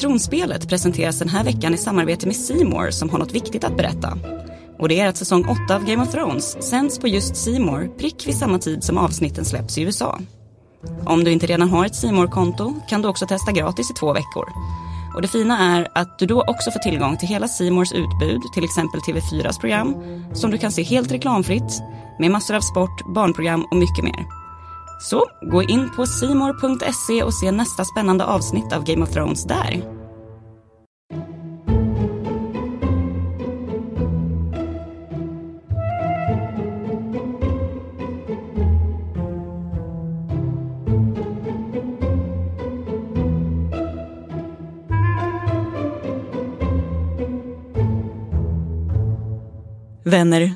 Tronspelet presenteras den här veckan i samarbete med Seymour som har något viktigt att berätta. Och det är att säsong 8 av Game of Thrones sänds på just Seymour prick vid samma tid som avsnitten släpps i USA. Om du inte redan har ett seymour konto kan du också testa gratis i två veckor. Och det fina är att du då också får tillgång till hela Seymours utbud, till exempel TV4s program, som du kan se helt reklamfritt, med massor av sport, barnprogram och mycket mer. Så gå in på simor.se och se nästa spännande avsnitt av Game of Thrones där. Vänner,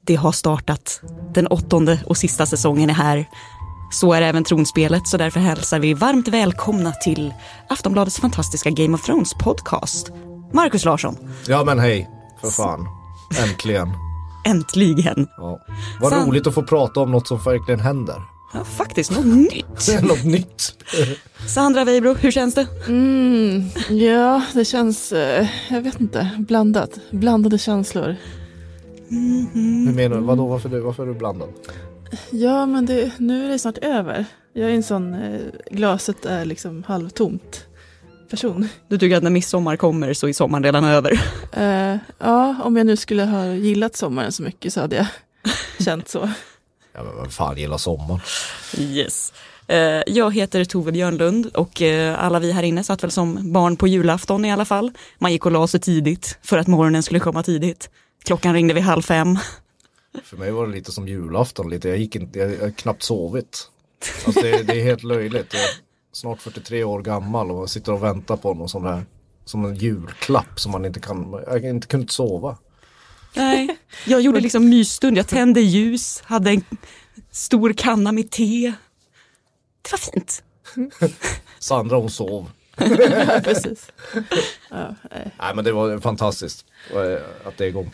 det har startat. Den åttonde och sista säsongen är här. Så är även tronspelet, så därför hälsar vi varmt välkomna till Aftonbladets fantastiska Game of Thrones podcast. Marcus Larsson. Ja men hej, för fan. Äntligen. Äntligen. Ja. Vad San- roligt att få prata om något som verkligen händer. Ja, faktiskt något nytt. Något nytt. Sandra Weibro, hur känns det? Mm, ja, det känns, eh, jag vet inte, blandat. Blandade känslor. Hur menar du? Vadå, varför, du, varför är du blandad? Ja, men det, nu är det snart över. Jag är en sån, eh, glaset är liksom halvtomt person. Du tycker att när midsommar kommer så är sommaren redan över. Eh, ja, om jag nu skulle ha gillat sommaren så mycket så hade jag känt så. Ja men vad fan gillar sommaren? Yes. Eh, Jag heter Tove Björnlund och eh, alla vi här inne satt väl som barn på julafton i alla fall. Man gick och la sig tidigt för att morgonen skulle komma tidigt. Klockan ringde vid halv fem. För mig var det lite som julafton, lite. Jag gick inte, jag har knappt sovit. Alltså det, det är helt löjligt. Jag är snart 43 år gammal och sitter och väntar på någon sån där, som en julklapp som man inte kan, jag inte kunde sova. Nej, jag gjorde liksom mysstund. Jag tände ljus, hade en stor kanna med te. Det var fint. Sandra hon sov. Ja, precis. Ja, nej. Nej men det var fantastiskt eh, att det är igång.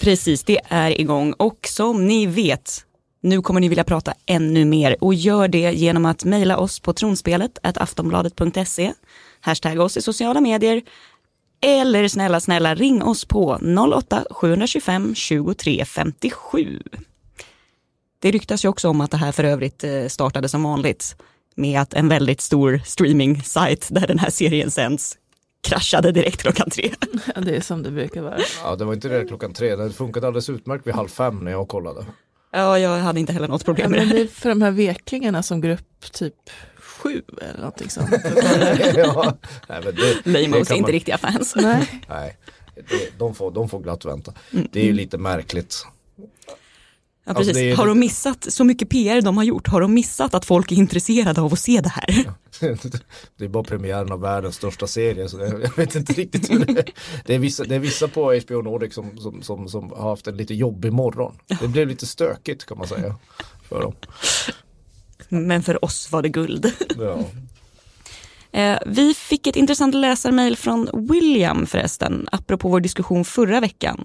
Precis, det är igång och som ni vet, nu kommer ni vilja prata ännu mer och gör det genom att mejla oss på tronspelet aftonbladet.se, hashtagga oss i sociala medier eller snälla, snälla ring oss på 08-725 23 57. Det ryktas ju också om att det här för övrigt eh, startade som vanligt med att en väldigt stor streaming-sajt där den här serien sänds kraschade direkt klockan tre. Ja, det är som det brukar vara. Ja det var inte det klockan tre, det funkade alldeles utmärkt vid halv fem när jag kollade. Ja, jag hade inte heller något Ja, problem med men det. det är för de här veklingarna som går upp typ sju eller någonting sånt. ja, nej, men det, kan är inte man- riktiga fans. Nej. Nej, det, de, får, de får glatt vänta. Mm, Det är ju lite märkligt. Ja, Alltså, precis. det är- Har de missat så mycket PR de har gjort? Har de missat att folk är intresserade av att se det här? Det är bara premiären av världens största serie så jag, jag vet inte riktigt hur det är. Det är vissa, det är vissa på HBO Nordic som, som, som, som har haft en lite jobbig morgon. Det blev lite stökigt kan man säga. För dem. Men för oss var det guld. Ja. Eh, vi fick ett intressant läsarmail från William förresten, apropå vår diskussion förra veckan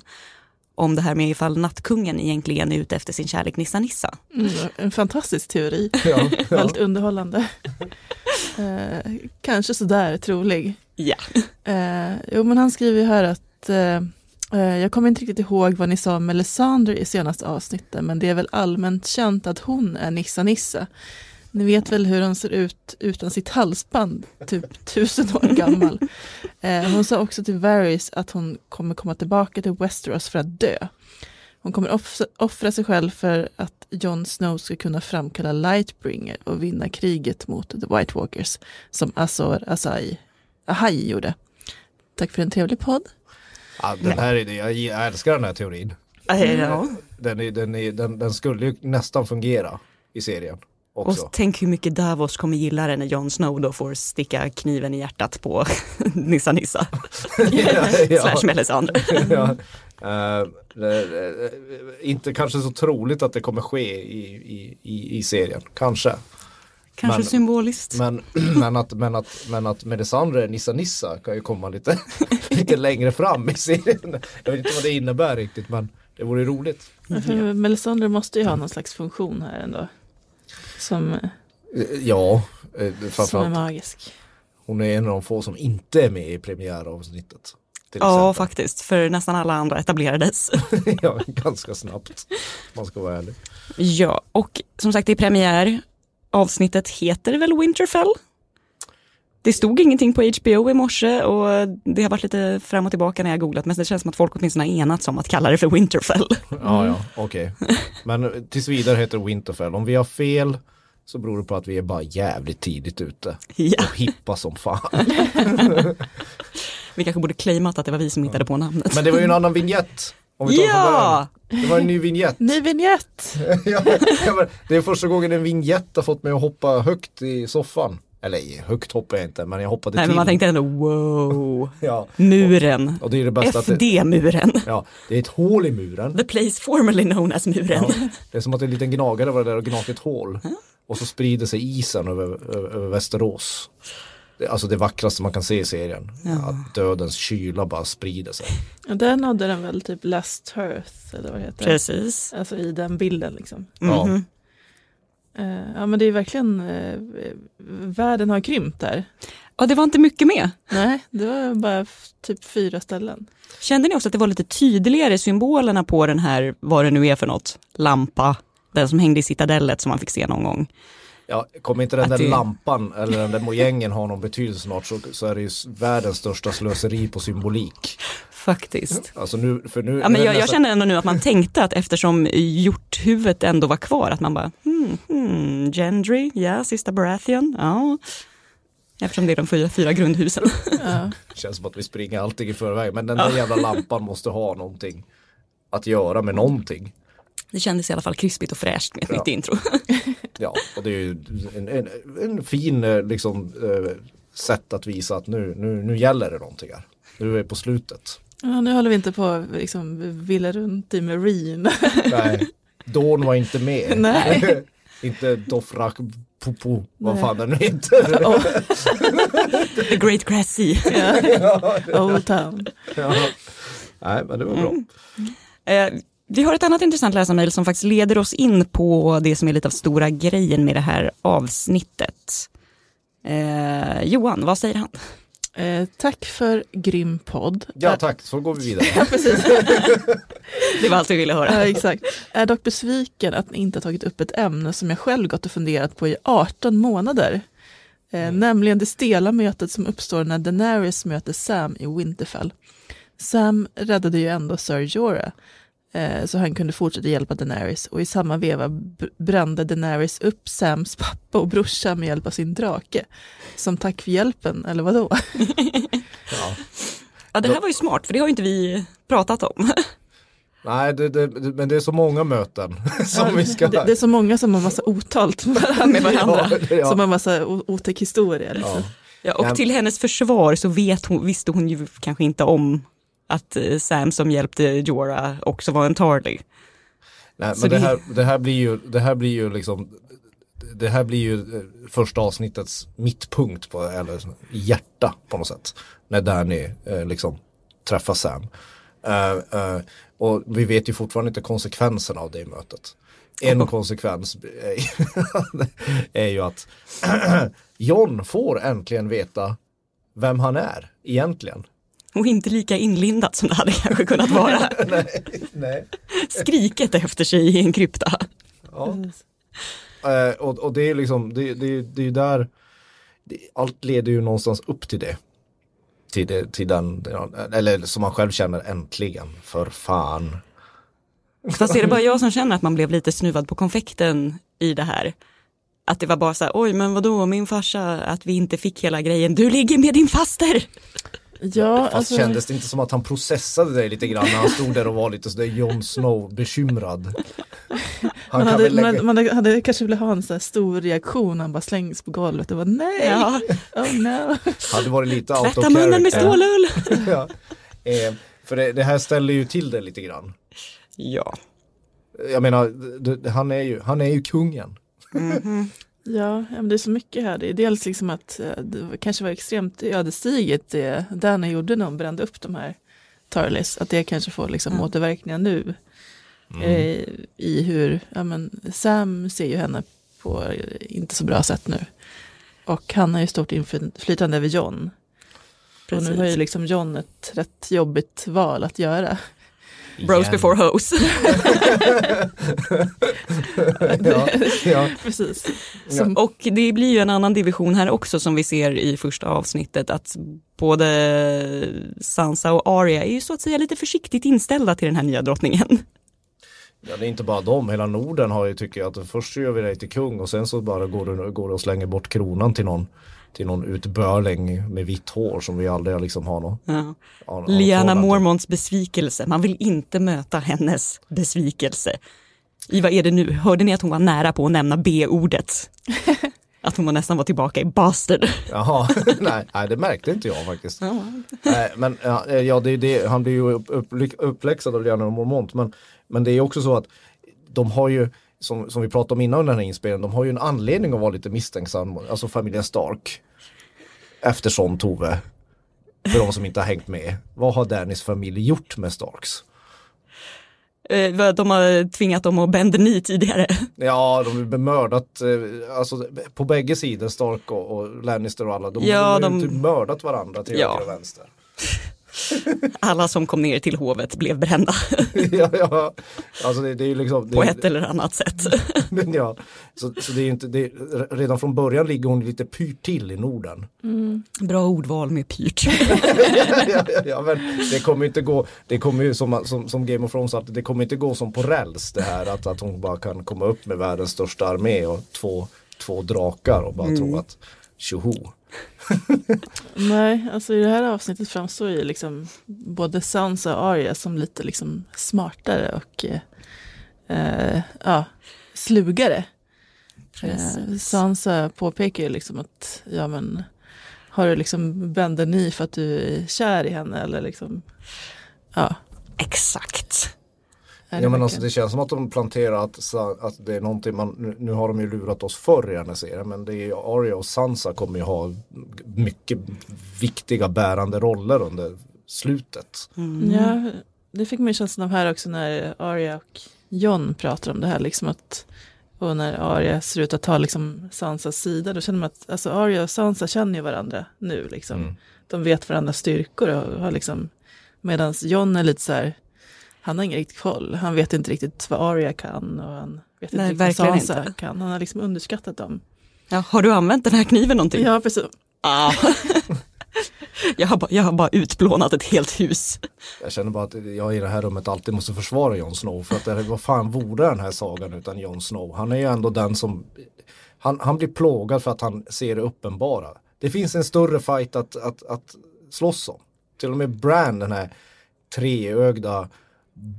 om det här med ifall nattkungen egentligen är ute efter sin kärlek Nissa Nissa. Mm, en fantastisk teori. Ja, ja. Väldigt underhållande. Eh, kanske sådär trolig. Ja. Eh, jo men han skriver ju här att eh, eh, jag kommer inte riktigt ihåg vad ni sa om Melisandre i senaste avsnittet men det är väl allmänt känt att hon är Nissa Nissa. Ni vet väl hur hon ser ut utan sitt halsband, typ tusen år gammal. Eh, hon sa också till Varys att hon kommer komma tillbaka till Westeros för att dö. Hon kommer offra, offra sig själv för att Jon Snow ska kunna framkalla Lightbringer och vinna kriget mot The White Walkers som Azor Ahai, Ahai gjorde. Tack för en trevlig podd. Ja, den här är, jag, älskar den här teorin. Ja. Den, är, den, är, den, den skulle ju nästan fungera i serien också. Och tänk hur mycket Davos kommer gilla det när Jon Snow då får sticka kniven i hjärtat på Nissa Nissa. Slash Melisandre. ja. Eh, eh, eh, inte kanske så troligt att det kommer ske i, i, i, i serien, kanske. Kanske Men- symboliskt. Men, men, att, men, att, men att Melisandre Nissa Nissa kan ju komma lite, lite längre fram i serien. Jag vet inte vad det innebär riktigt men det vore roligt. För Melisandre måste ju ha någon slags funktion här ändå. Som, Eh, Ja, eh, som är magisk. Hon är en av de få som inte är med i premiäravsnittet. Ja, exempel. faktiskt. För nästan alla andra etablerades. ja, ganska snabbt. om Man ska vara ärlig. ja, och som sagt det är premiär. Avsnittet heter väl Winterfell? Det stod ingenting på HBO i morse och det har varit lite fram och tillbaka när jag googlat men det känns som att folk åtminstone har enats om att kalla det för Winterfell. Ja, ja, okej. Men tills vidare heter det Winterfell. Om vi har fel så beror det på att vi är bara jävligt tidigt ute. Ja, Och hippa som fan. vi kanske borde claimat att det var vi som hittade på namnet. Men det var ju en annan vignett. Om vi tar Ja! Det var en ny vignett. Ny vignett! ja, det är första gången en vignett har fått mig att hoppa högt i soffan. Eller högt hoppar jag inte, men jag hoppade Nej till. men man tänkte ändå wow, ja. muren, Och det är det FD-muren, ja, det är ett hål i muren. the place formerly known as muren. Ja, det är som att en liten gnagare var där och gnagt ett hål. Och så sprider sig isen över, över, över Västerås. Det, alltså det vackraste man kan se i serien. Att dödens kyla bara sprider sig. Och där nådde den väl typ Last Earth eller vad det heter. Precis. Alltså i den bilden liksom. Ja. Mhm. Eh, ja men det är verkligen, eh, världen har krympt där. Ja, det var inte mycket med. Nej, det var bara typ fyra ställen. Kände ni också att det var lite tydligare symbolerna på den här, vad det nu är för något, lampa, den som hängde i citadellet som man fick se någon gång. Ja, kommer inte den där det- lampan eller den där mojängen ha någon betydelse snart så, så är det ju världens största slöseri på symbolik. Faktiskt. Alltså nu, för nu Ja, men jag, jag nästan- känner ändå nu att man tänkte att eftersom hjorthuvudet ändå var kvar, att man bara, hmm, hmm, Gendry, ja, sista Baratheon, ja. Eftersom det är de fyra, fyra grundhusen. Ja. känns som att vi springer allting i förväg. Men den där jävla lampan måste ha någonting att göra med någonting. Det kändes i alla fall krispigt och fräscht med ett Ja. nytt intro. Ja, och det är ju en, en, en fin eh, liksom, eh, sätt att visa att nu, nu, nu gäller det någonting här. Nu är vi på slutet. ja, nu håller vi inte på att liksom, villa runt i Marine. Nej, Dawn var inte med. Nej. inte Dofrak Popo, vad fan den nu heter. Oh, The Great Grass Sea. ja. Old Town. ja. Nej, men det var bra. Eh, vi har ett annat intressant läsarmail som faktiskt leder oss in på det som är lite av stora grejen med det här avsnittet. Eh, Johan, vad säger han? Eh, tack för grym podd. Ja, tack. Så går vi vidare. Ja, precis. Det var allt vi ville höra. Ja, exakt. Är dock besviken att ni inte har tagit upp ett ämne som jag själv gått och funderat på i 18 månader. Eh, Nämligen det stela mötet som uppstår när Daenerys möter Sam i Winterfell. Sam räddade ju ändå Sir Jorah, eh, så han kunde fortsätta hjälpa Daenerys och i samma veva br- brände Daenerys upp Sams pappa och brorsa med hjälp av sin drake. Som tack för hjälpen, eller vadå? Ja. Ja, det här var ju smart, för det har ju inte vi pratat om. Nej, det, det, men det är så många möten som Ja, vi ska... det, det är så många som har massa otalt Med varandra. Ja, ja. Som har massa otäck historia. Liksom. Ja. Ja, och till hennes försvar så vet hon, visste hon ju kanske inte om att eh, Sam som hjälpte Jorah också var en Tarly. Nej, Så men det det- här, det här blir ju, det här blir ju liksom det här blir ju eh, första avsnittets mittpunkt på, eller hjärta på något sätt. När Danny eh, liksom träffar Sam. Eh, eh, och vi vet ju fortfarande inte konsekvenserna av det mötet. En konsekvens är, är ju att John får äntligen veta vem han är egentligen. Och inte lika inlindat som det hade kanske kunnat vara. nej, nej. Skriket efter sig i en krypta. Ja. Eh, och, och det är liksom, det, det, det är ju där, det, allt leder ju någonstans upp till det. Till, det, till den, eller som man själv känner äntligen, för fan. Fast är det bara jag som känner att man blev lite snuvad på konfekten i det här? Att det var bara så här, oj men vadå min farsa, att vi inte fick hela grejen, du ligger med din faster! Ja, Fast alltså, kändes det inte som att han processade det lite grann när han stod där och var lite sådär Jon Snow bekymrad. Han man, kan hade, väl lägga... man, man hade kanske velat ha en så här stor reaktion, han bara slängs på golvet och bara nej, Ja, oh no. hade varit lite out of tvätta munnen med stålull! ja. eh, För det, det här ställer ju till det lite grann. Ja. Jag menar, det, det, han, är ju, han är ju kungen. Ja, ja, det är så mycket här. Det är dels liksom att eh, det kanske var extremt ödesdigert det Danny gjorde när hon brände upp de här Tarlis. Att det kanske får liksom Mm. återverkningar nu. Eh, I hur, ja men Sam ser ju henne på eh, inte så bra sätt nu. Och han har ju stort inflytande över John. Och nu har ju liksom John ett rätt jobbigt val att göra. Bros Igen. before hoes. ja, ja. Precis. Ja. Som, Och det blir ju en annan division här också som vi ser i första avsnittet att både Sansa och Arya är ju så att säga lite försiktigt inställda till den här nya drottningen. Ja, det är inte bara dem, hela Norden har ju tycker jag att först gör vi dig till kung och sen så bara går du, går du och slänger bort kronan till någon till någon utbörling med vitt hår som vi aldrig liksom har någon. Ja. har- Liana. Mormonts besvikelse, man vill inte möta hennes besvikelse. I vad är det nu? Hörde ni att hon var nära på att nämna B-ordet? Att hon nästan var tillbaka i bastard. Jaha, nej, nej det märkte inte jag faktiskt. Nej, men ja, ja det, det, han blir ju upp, upp, uppläxad av Liana Mormont men, men det är också så att de har ju som, som vi pratade om innan den här inspelningen, de har ju en anledning att vara lite misstänksam, alltså familjen Stark. Eftersom Tove, för de som inte har hängt med, vad har Dannys familj gjort med Starks? Eh, De har tvingat dem att bända ni tidigare. Ja, de har bemördat, eh, alltså på bägge sidor, Stark och, och Lannister och alla, de, Ja, de har de- typ mördat varandra till Ja. höger och vänster. Alla som kom ner till hovet blev brända ja, ja, alltså det, det är liksom det, på ett eller annat sätt. ja, så, så det är inte, det, redan från början ligger hon lite pyrt till i Norden. Bra ordval med pyrt. ja, ja, ja, men det kommer inte gå, det kommer ju som, som, som Game of Thrones att det kommer inte gå som på räls det här att, att hon bara kan komma upp med världens största armé och två, två drakar och bara tro att tjoho. nej, alltså i det här avsnittet framstår ju liksom både Sansa och Arya som lite liksom smartare och eh, ja, slugare. Eh, Sansa påpekar ju liksom att ja men har du liksom bänder ni för att du är kär i henne eller liksom ja. Exakt. Ja men alltså det känns som att de planterar att, att det är någonting man, nu, har de ju lurat oss förr i den här serien men det är ju Arya och Sansa kommer ju ha mycket viktiga bärande roller under slutet. Ja, det fick mig känslan av här också när Arya och John pratar om det här liksom att och när Arya ser ut att ta liksom Sansas sida, då känner man att alltså Arya och Sansa känner ju varandra nu liksom. Mm. De vet varandras styrkor och har liksom, medan John är lite så här, han har ingen riktig koll, han vet inte riktigt vad Arya kan och han vet inte Nej, riktigt vad Sansa inte. kan. Han har liksom underskattat dem. Ja, har du använt den här kniven någonting? Ja, precis. Ah. jag, har bara, jag har bara utplånat ett helt hus. Jag känner bara att jag i det här rummet alltid måste försvara Jon Snow för att det, vad fan vore den här sagan utan Jon Snow? Han är ju ändå den som han, han blir plågad för att han ser det uppenbara. Det finns en större fight att, att, att slåss om. Till och med Bran, den här treögda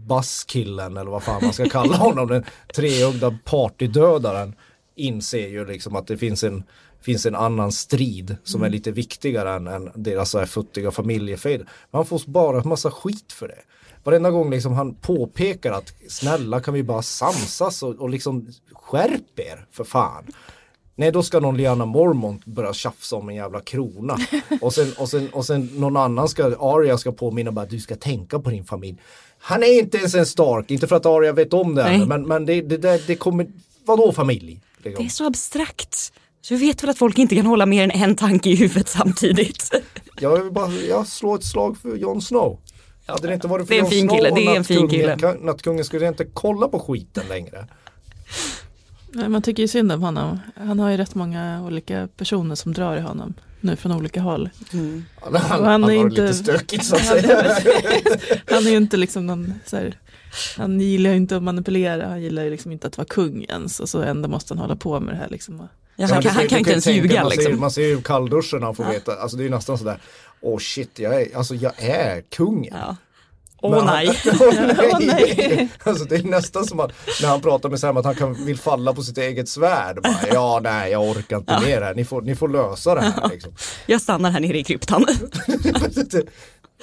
basskillen eller vad fan man ska kalla honom, den treögda partydödaren inser ju liksom att det finns en, finns en annan strid som är lite viktigare än, än deras så här futtiga familjefejd. Men han får bara en massa skit för det. Varenda gång liksom han påpekar att snälla kan vi bara samsas och, och liksom skärp er för fan. Nej då ska någon Liana Mormont börja tjafsa om en jävla krona. Och sen, och sen, och sen någon annan ska, Arya ska påminna bara att du ska tänka på din familj. Han är inte ens en Stark, inte för att Arya vet om det ännu, men, men det, det, det, det kommer, vadå familj? Liksom. Det är så abstrakt. Så du vet väl att folk inte kan hålla mer än en tanke i huvudet samtidigt. Jag vill bara jag slår ett slag för Jon Snow. Hade det inte varit för Jon fin Snow kille, och det är en fin kille. Nattkungen skulle jag inte kolla på skiten längre. Nej, Man tycker ju synd om honom. Han har ju rätt många olika personer som drar i honom. Nu från olika håll. Han, han, han, han är har inte- det lite stökigt så att Han säga. är- Han är ju inte liksom någon så här, han gillar ju inte att manipulera, han gillar ju liksom inte att vara kung ens och så ändå måste han hålla på med det här liksom. Ja, Ja, han, kan, han kan inte ens tänka, ljuga man, ser, liksom. man ser ju kallduschen när han får veta, alltså det är ju nästan sådär, åh shit, jag är, alltså jag är kungen. Ja. Åh han- nej. Åh, nej. Alltså det är nästan som att när han pratar med Sam att han kan, vill falla på sitt eget svärd. Bara, ja, nej, jag orkar inte mer här. Ni får, ni får lösa det här. Liksom. Jag stannar här nere i kryptan.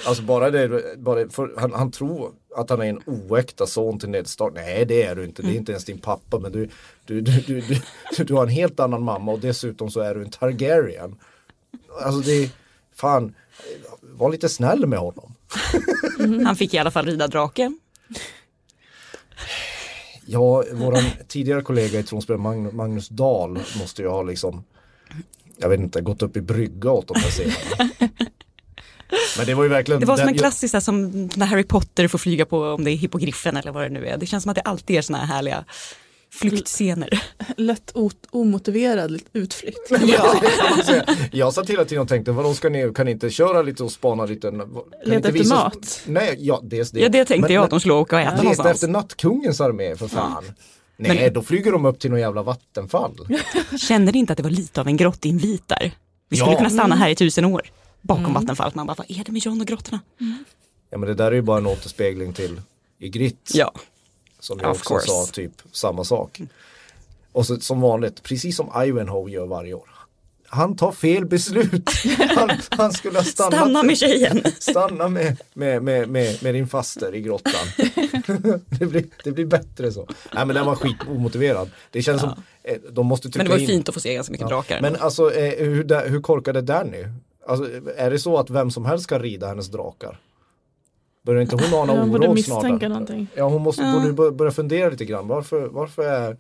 Alltså bara det, bara för, han, han tror att han är en oäkta son till Ned Stark. Nej det är du inte, det är inte ens din pappa. Men du, du, du, du, du, du har en helt annan mamma och dessutom så är du en Targaryen. Alltså det är, fan, var lite snäll med honom. Han fick i alla fall rida drake. Ja, våran tidigare kollega i Tronspel, Magnus, Dahl, måste ju ha liksom jag vet inte, gått upp i brygga åt de här scenerna. Men det var ju verkligen. Det var som en klassisk, här, som när Harry Potter får flyga på, om det är hippogriffen eller vad det nu är. Det känns som att det alltid är såna här härliga flyktscener. Lätt ot- omotiverad utflykt. Ja. jag satt hela tiden och tänkte, vadå ska ni, kan ni inte köra lite och spana lite? Leta efter visa- mat. Nej, ja dels det. Ja, det tänkte Men- jag att de skulle åka och äta Leta någonstans. efter nattkungens armé för fan. Nej, Men- då flyger de upp till någon jävla vattenfall. Kände ni inte att det var lite av en grottinvit där? Vi skulle Ja. kunna stanna här i tusen år. Bakom Mm. vattenfallet. Man bara, vad är det med John och grottorna? Ja men det där är ju bara en återspegling till i Grit. Ja, Som jag Of också course. sa typ samma sak. Och så, som vanligt, precis som Ivanhoe gör varje år. Han tar fel beslut. Han, han skulle ha stannat. stanna med tjejen. Stanna med, med, med, med, med din faster i grottan. det, blir, det blir bättre så. Nej men den var skit omotiverad. Det känns som, eh, de måste trycka Men det var in. fint att få se ganska mycket drakar. Men alltså eh, hur, hur korkad är Danny? Alltså, är det så att vem som helst ska rida hennes drakar? Börjar inte hon ana Jag borde snart? någonting. Ja hon måste Ja. borde börja fundera lite grann. Varför, varför, är,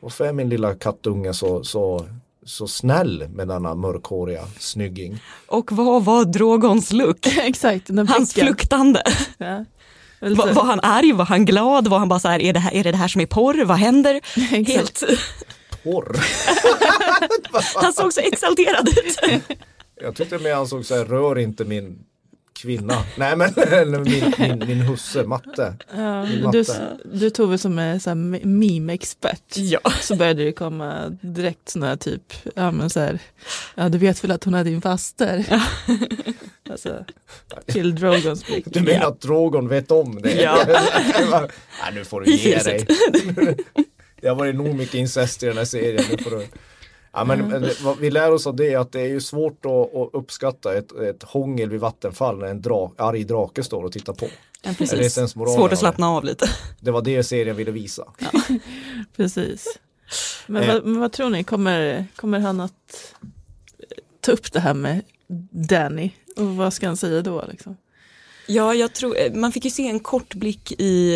varför är min lilla kattunge så, så, så snäll med denna mörkhåriga snygging? Och vad var Drogons look? Exakt, den Hans fluktande. Ja. Var, var han arg? Var han glad? Var han bara så här, är det här, är det, det här som är porr? Vad händer? Helt, Porr. han såg så exalterad ut. Jag tyckte mer han såg så här, rör inte min kvinna. Nej men min, min, min husse, matte. Ja, Min du, matte. du Tove som är så meme-expert. Ja. Så började det komma direkt sådana här typ, ja men så här, ja du vet väl att hon är din faster. alltså, till Drogons blick. Du menar att Drogon vet om det? Ja. Nej, nu får du ge dig. Det har varit nog mycket incest i den här serien. Nu får du... ja, men, det- vad vi lär oss av det är att det är ju svårt att, att uppskatta ett, ett hångel vid vattenfall när en dra, arg drake står och tittar på. Ja, precis. Svårt att slappna av lite. Det var det serien ville visa. Precis. Men, Eh. vad, men vad tror ni, kommer, kommer han att ta upp det här med Danny? Och vad ska han säga då? Liksom? Ja, jag tror, eh, man fick ju se en kort blick i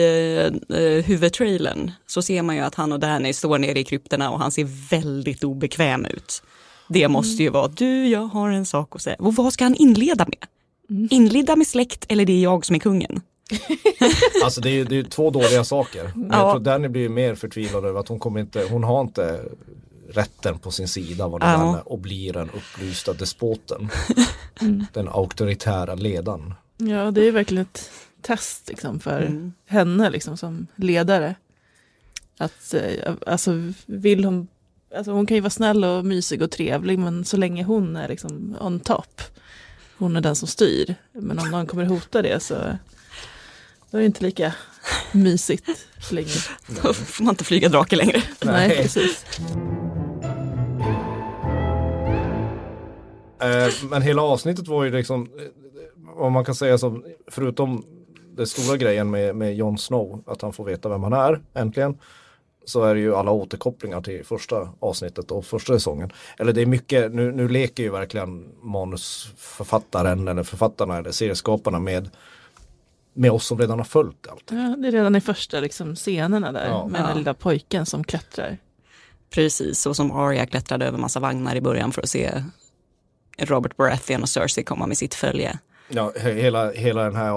eh, eh, huvudtrailern. Så ser man ju att han och Danny står nere i krypterna och han ser väldigt obekväm ut. Det måste ju vara, du, jag har en sak att säga. Och vad ska han inleda med? Inleda med släkt eller det är jag som är kungen? Alltså det är ju det är två dåliga saker. Men Ja. jag tror Danny blir mer förtvivlad över att hon kommer inte, hon har inte rätten på sin sida vad det Ja. ja. och blir den upplysta despoten. Den auktoritära ledaren. Ja, det är verkligen ett test liksom, för Mm. henne liksom, som ledare. Att, eh, alltså, vill hon, alltså, hon kan ju vara snäll och mysig och trevlig men så länge hon är liksom on top, hon är den som styr. Men om någon kommer hota det så då är det inte lika mysigt längre. Då får man inte flyga drake längre. Nej, Nej. precis. Eh, men hela avsnittet var ju liksom, vad man kan säga som, förutom den stora grejen med, med Jon Snow, att han får veta vem han är, äntligen. Så är det ju alla återkopplingar till första avsnittet och första säsongen. Eller det är mycket, nu, nu leker ju verkligen manusförfattaren eller författarna eller serieskaparna med, med oss som redan har följt allt. Ja, det är redan i första liksom, scenerna där Ja. med den Ja. lilla pojken som klättrar. Precis, så som Arya klättrade över massa vagnar i början för att se Robert Baratheon och Cersei komma med sitt följe. Ja, he- hela, hela den här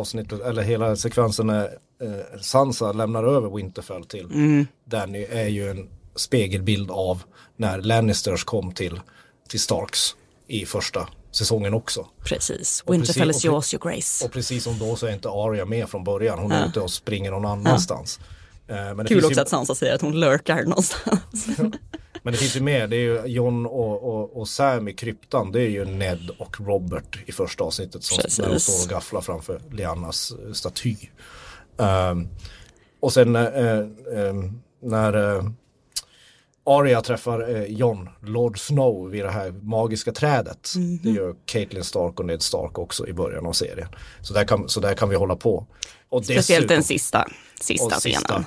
avsnittet, eller hela sekvensen när eh, Sansa lämnar över Winterfell till Mm. Danny är ju en spegelbild av när Lannisters kom till, till Starks i första säsongen också. Precis, Winterfell precis- is yours your grace. Och precis som då så är inte Arya med från början, hon Ja. är ute och springer någon annanstans. Eh, Men det, Kul också ju, att Sansa säger att hon lurkar någonstans. men det finns ju mer, det är ju John och, och, och Sam i kryptan, det är ju Ned och Robert i första avsnittet som står och gafflar framför Liannas eh, staty. Ehm, och sen eh, eh, när eh, Arya träffar Jon, Lord Snow vid det här magiska trädet. Mhm. Det gör Caitlyn Stark och Ned Stark också i början av serien. Så där kan, så där kan vi hålla på. Och Speciellt dessutom- den sista, sista och scenen.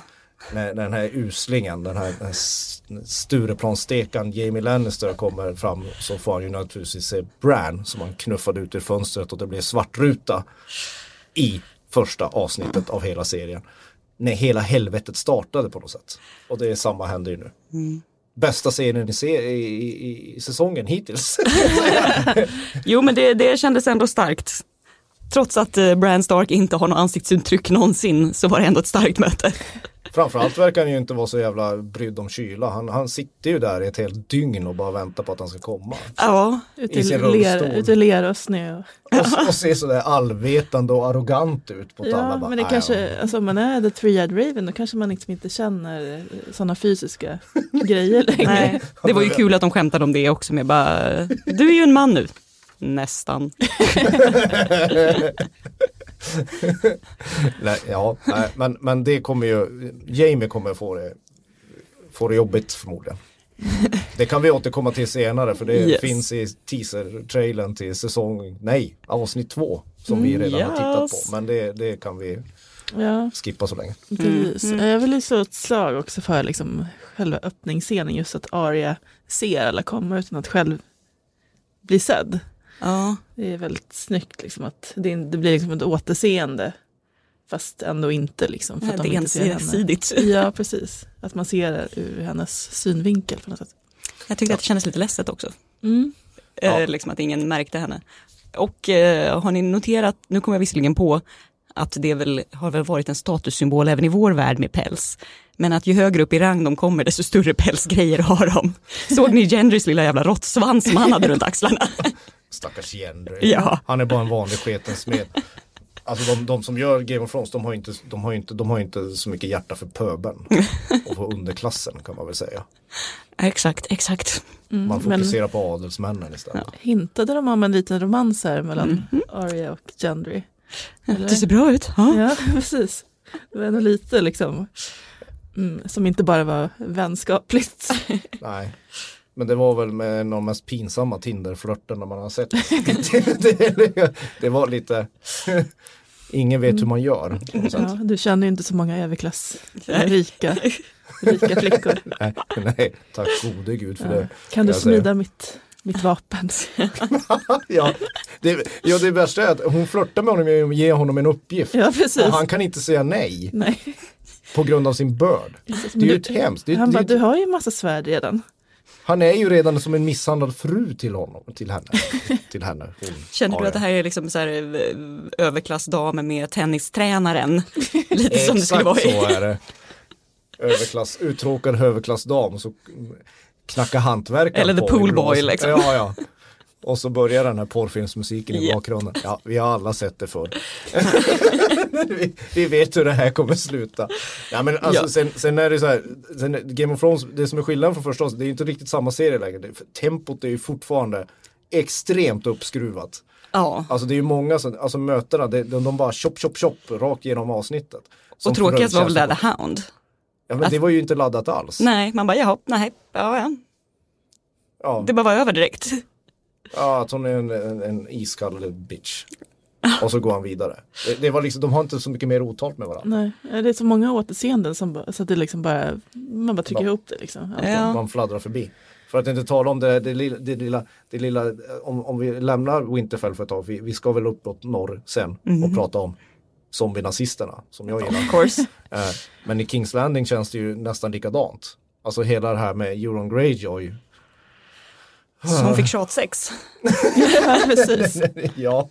När, den här uslingen, den här, här s- Stureplanstekan Jamie Lannister kommer fram så får han ju naturligtvis se Bran som han knuffade ut ur fönstret och det blev svartruta i första avsnittet av hela serien. När hela helvetet startade på något sätt. Och det är samma händer ju nu. bästa scenen i, se i, i, i säsongen hittills. Jo men det, det kändes ändå starkt. Trots att eh, Bran Stark inte har något ansiktsuttryck någonsin så var det ändå ett starkt möte. Framförallt verkar han ju inte vara så jävla brydd om kyla. Han, han sitter ju där i ett helt dygn och bara väntar på att han ska komma. Ja, Ute I ler, rullstol. ute i lera och snö. Och, Och, och ser sådär allvetande och arrogant ut mot alla. ja, Bara, men det "Nej, kanske, ja." alltså om man är the three-eyed raven då kanske man liksom inte känner sådana fysiska grejer längre. nej. Det var ju kul att de skämtade om det också med bara, du är ju en man nu. Nästan. Nej, ja, nej, men, men det kommer ju, Jamie kommer få det, få det jobbigt förmodligen. Det kan vi återkomma till senare för det Yes. finns i teaser-trailern till säsong, nej, avsnitt två som vi Mm, redan har tittat yes. på. Men det, det kan vi Ja, skippa så länge. Mm, mm. Jag vill ju slå ett slag också för liksom själva öppningsscenen, just att Arya ser alla komma utan att själv bli sedd. Ja, Det är väldigt snyggt liksom att det, det blir liksom ett återseende fast ändå inte liksom. För att det de är inte ser henne. ensidigt. Ja, precis. Att man ser det ur hennes synvinkel på något sätt. Jag tyckte att det kändes lite ledset också. Mm. Ja. Eh, liksom att ingen märkte henne. Och eh, har ni noterat, nu kommer jag visserligen på att det väl, har väl varit en statussymbol även i vår värld med päls. Men att ju högre upp i rang de kommer desto större pälsgrejer har de. Såg ni Gendrys lilla jävla råttsvans som han hade runt axlarna? Stackars Gendry. Ja. Han är bara en vanlig sketen smed. Alltså de, de som gör Game of Thrones de har ju inte, de har inte, de har inte så mycket hjärta för pöbeln. Och för underklassen kan man väl säga. exakt, exakt. Mm. Man Men fokuserar på adelsmännen istället. hintade de om en liten romans här mellan Mhm. Arya och Gendry? Eller? Det ser bra ut. Ja. Ja, precis. Det var ändå lite liksom, mm, som inte bara var vänskapligt. Nej. Men det var väl med en av de mest pinsamma Tinder-flörterna man har sett. det, var lite, ingen vet hur man gör. Ja, du känner ju inte så många överklass, Nej. rika, rika flickor. Nej, nej, tack gode gud för Ja. det. Kan du säga. smida mitt, mitt vapen? Ja, det. Ja, det värsta är att hon flörtar med honom genom att ge honom en uppgift. Ja, precis. Och han kan inte säga nej Nej. på grund av sin börd. Det är ju ett hemskt. Det, Han det, bara, du har ju en massa svärd redan. Han är ju redan som en misshandlad fru till honom, till henne. Till henne. Hon, Känner du att det här är liksom så här eh, överklassdamer med tennistränaren? Lite som det skulle Exakt vara i. så är det. Överklass, uttråkad överklassdam så knacka hantverkaren Eller the på poolboy, liksom. Ja, ja. Och så börjar den här porrfilmsmusiken i Ja. bakgrunden. Ja, vi har alla sett det förr. vi, vi vet hur det här kommer sluta. Ja, men alltså, Ja. sen, sen är det så här, sen, Game of Thrones, det som är skillnaden från första det är inte riktigt samma serie längre. Det- Tempot är ju fortfarande extremt uppskruvat. Ja, Alltså det är ju många som, alltså mötena, det, de, de bara chop chop chop rakt genom avsnittet. Och tråkigast var väl som- The Hound. Ja, men det var ju inte laddat alls. Nej, man bara jaha, nej, ja, ja. Ja, det bara var över direkt. ja, att hon är en, en, en iskall bitch. Och så går han vidare. Det, det var liksom, de har inte så mycket mer otalt med varandra. Nej, det är så många återseenden som så att det liksom bara, man bara trycker Ja. ihop det liksom. Ja. Man fladdrar förbi. För att inte tala om det, det, lilla, det, lilla, det lilla, om, om vi lämnar Winterfell för ett tag, vi, vi ska väl uppåt norr sen och prata om zombie-nazisterna som jag gillar. Of course. Eh, Men i Kings Landing känns det ju nästan likadant. Alltså hela det här med Euron Greyjoy. Som fick tjatsex. Ja, precis. ja.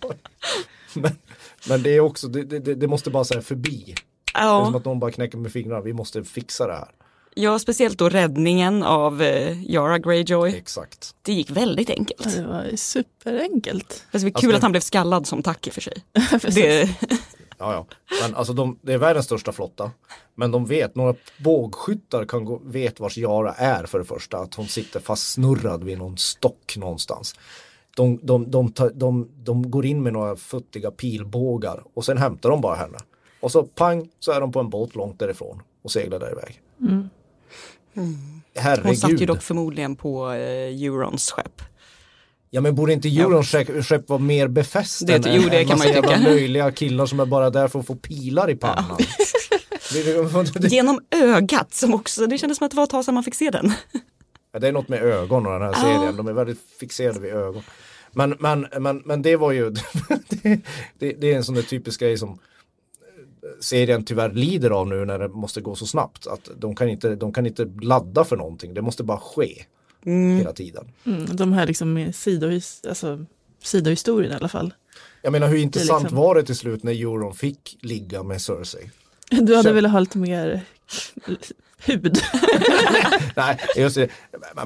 Men, men det är också, det, det, det måste bara säga förbi. Det är som Ja, att någon bara knäcker med fingrarna, vi måste fixa det här. ja, speciellt då räddningen av eh, Yara Greyjoy. Exakt. Det gick väldigt enkelt. Det var superenkelt. Fast det var kul Alltså- att han blev skallad som tack i och för sig. Det, Ja, ja. Men alltså de, det är världens största flotta. Men de vet, några bågskyttar kan gå, vet vars Yara är för det första. Att hon sitter fastsnurrad vid någon stock någonstans. De, de, de, de, de går in med några futtiga pilbågar och sen hämtar de bara henne. Och så pang så är de på en båt långt därifrån och seglar där iväg. Mm. Herregud. hon satt ju dock förmodligen på eh, Eurons skepp. Ja men borde inte Eurons skepp, skepp vara mer befästen? Det- jo, det än kan man ju massa jävla tycka. löjliga killar som är bara där för att få pilar i pannan. Det- Genom ögat som också, det kändes som att det var ett tag sedan man fick se den. Ja, det är något med ögon och den här serien. De är väldigt fixerade vid ögon. Men, men, men, men det var ju, det, det, det är en sån där typisk grej som serien tyvärr lider av nu när det måste gå så snabbt. Att de kan inte, de kan inte ladda för någonting, det måste bara ske hela tiden. Mm, de här liksom med sidohis, alltså, sidohistorien i alla fall. Jag menar hur intressant liksom- var det till slut när Euron fick ligga med Cersei? Du hade Så- velat ha lite mer hud. Nej, just det.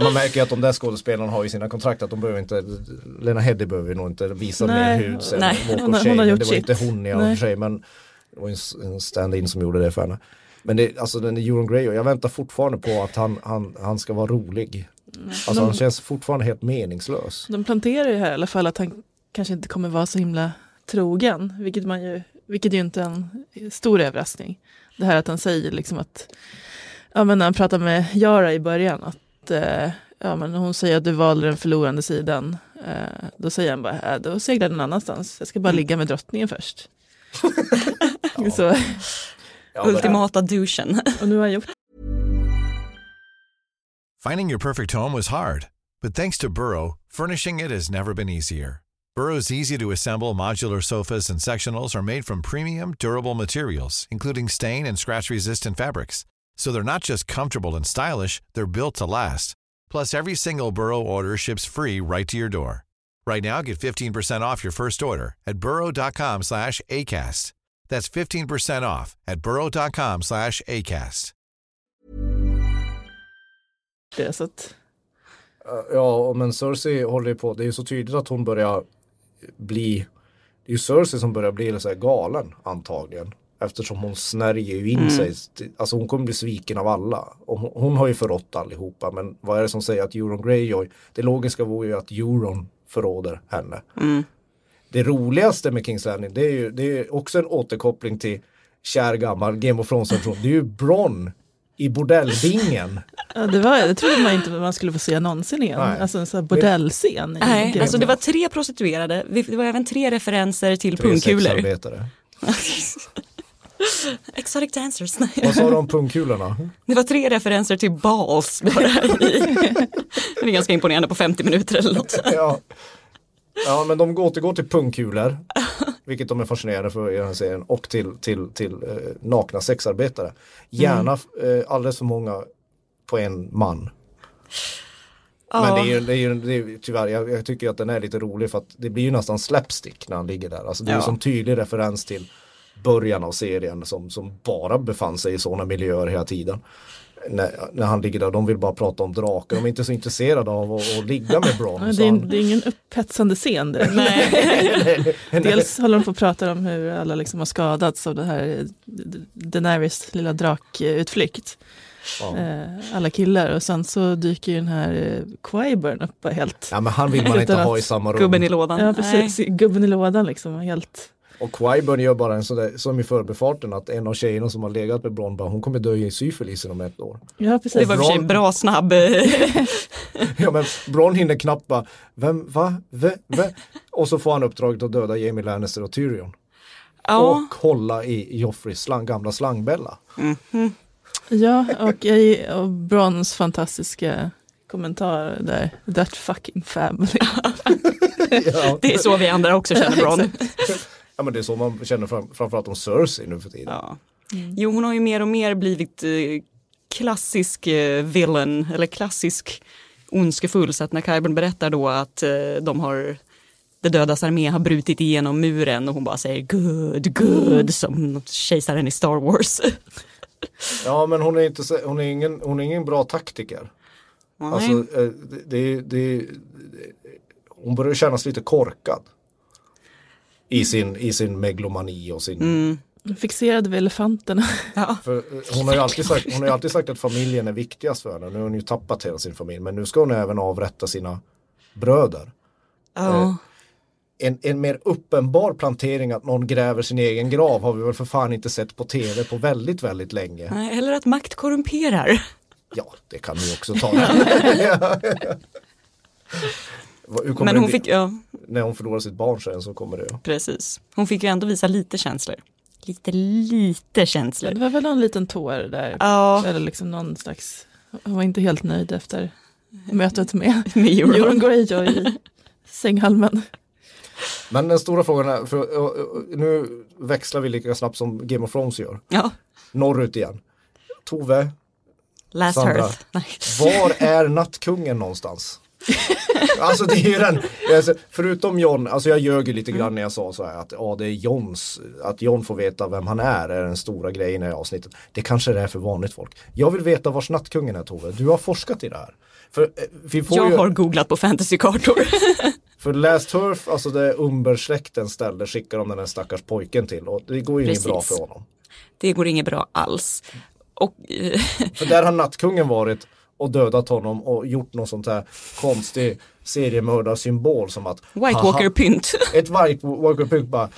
Man märker att de där skådespelarna har ju sina kontrakt att de behöver inte, Lena Headey behöver nog inte visa Nej. mer hud sen. Nej, Walk of Shame, det var sitt. inte hon i och Nej. för sig men det var en stand-in som gjorde det för henne. Men det, alltså den är Euron Grey och jag väntar fortfarande på att han, han, han ska vara rolig. Alltså han känns fortfarande helt meningslös. De planterar ju här i alla fall att han kanske inte kommer vara så himla trogen, vilket, man ju, vilket ju inte är en stor överraskning. Det här att han säger liksom att, ja men när han pratar med Yara i början, att eh, ja, men hon säger att du valde den förlorande sidan. Eh, då säger han bara, äh, då seglar den annanstans, jag ska bara ligga med drottningen först. så, Ja, Ultimata douchen. och nu har han gjort Finding your perfect home was hard, but thanks to Burrow, furnishing it has never been easier. Burrow's easy to assemble modular sofas and sectionals are made from premium, durable materials, including stain and scratch resistant fabrics. So they're not just comfortable and stylish, they're built to last. Plus, every single Burrow order ships free right to your door. Right now, get 15% off your first order at burrow.com slash ACAST. That's 15% off at burrow.com slash ACAST. det. Så att, eh, Ja, men Cersei håller ju på, det är ju så tydligt att hon börjar bli, det är ju Cersei som börjar bli så här galen antagligen. Eftersom hon snärjer ju in sig, alltså hon kommer bli sviken av alla. Och hon, hon har ju förrått allihopa, men vad är det som säger att Euron Greyjoy, det logiska vore ju att Euron förråder henne. Det roligaste med Kings Landing, det är ju det är också en återkoppling till kär gammal Game of Thrones tradition. Det är ju Bronn i bordellbingen. ja, det, var, det trodde man inte man skulle få se någonsin igen. Nej. Alltså en sån här bordellscen. Nej, Game alltså det var tre prostituerade. Det var även tre referenser till Tre pungkulor. Exotic dancers. Vad sa du om pungkulorna? Det var tre referenser till balls bara i. Det är ganska imponerande på 50 minuter eller något. ja. ja, men de återgår till pungkulor. Vilket de är fascinerade för i den här serien. Och till, till, till eh, nakna sexarbetare. Gärna eh, alldeles för många på en man. Men det är ju, det är ju, det är tyvärr, jag, jag tycker att den är lite rolig för att det blir ju nästan slapstick när han ligger där. Alltså det är Ja. som tydlig referens till början av serien som, som bara befann sig i sådana miljöer hela tiden. När, när han ligger där, de vill bara prata om drakar, de är inte så intresserade av att, att ligga med så det, är, han- det är ingen upphetsande scen direkt. Nej. Dels håller de på att prata om hur alla liksom har skadats av det här Daenerys lilla drakutflykt. Ja. Eh, alla killar och sen så dyker ju den här eh, Qyburn upp helt. Ja men han vill man inte ha i samma rum. Gubben i lådan. Ja precis, gubben i lådan liksom. Helt. Och Qyburn gör bara en sån där, som i förbifarten att en av tjejerna som har legat med Bronn bara, hon kommer dö i syfilis inom ett år. Ja precis. Det var och för sig Bron- bra snabb. Ja men Bronn hinner knappt bara, vem, va, ve, ve? Och så får han uppdraget att döda Jamie Lannister och Tyrion. Ja, Och hålla i Joffreys slang, gamla slangbella. Ja och, och Brons fantastiska kommentar där. That fucking family. Ja. det är så vi andra också känner Bron. ja men det är så man känner fram, framförallt om Cersei nu för tiden. Ja. Jo, hon har ju mer och mer blivit eh, klassisk eh, villain, eller klassisk ondskefull. Så att när Qyburn berättar då att eh, de har det dödas armé har brutit igenom muren och hon bara säger good, good som kejsaren i Star Wars. Ja men hon är, inte, hon är, ingen, hon är ingen bra taktiker. Alltså, eh, det, det, det, hon börjar kännas lite korkad. I sin, i sin meglomani och sin... Fixerad vid elefanterna. ja. För eh, hon, har ju alltid sagt, hon har ju alltid sagt att familjen är viktigast för henne. Nu har hon ju tappat hela sin familj. Men nu ska hon även avrätta sina bröder. Ja. En, en mer uppenbar plantering att någon gräver sin egen grav har vi väl för fan inte sett på tv på väldigt, väldigt länge. Nej, Eller att makt korrumperar. Ja, det kan vi också ta. Men det hon bli? fick, ja När hon förlorar sitt barn sen så kommer det. precis. Hon fick ju ändå visa lite känslor. Lite, lite känslor. Det var väl någon liten tår där. Ja, Eller liksom någon slags, hon var inte helt nöjd efter mötet med med Euron. Greyjoy i sänghalmen. Men den stora frågan är, för nu växlar vi lika snabbt som Game of Thrones gör. Ja, Norrut igen. Tove, Last Sandra. Earth. Nej. var är nattkungen någonstans? Alltså det är ju den, alltså, förutom John, alltså jag ljög ju lite grann när jag sa så här att ja det är Johns, att John får veta vem han är är den stora grejen i avsnittet. Det kanske det är för vanligt folk. Jag vill veta vars nattkungen är Tove, du har forskat i det här. För, eh, vi får Jag ju, har googlat på fantasykartor. för Last Turf, alltså det Umber-släkten ställde, skickar de den här stackars pojken till och det går ju inget Precis. bra för honom. Det går inget bra alls. Och eh, För där har nattkungen varit och dödat honom och gjort någon sånt här konstig seriemördarsymbol som att White Walker-pynt. ett White Walker-pynt bara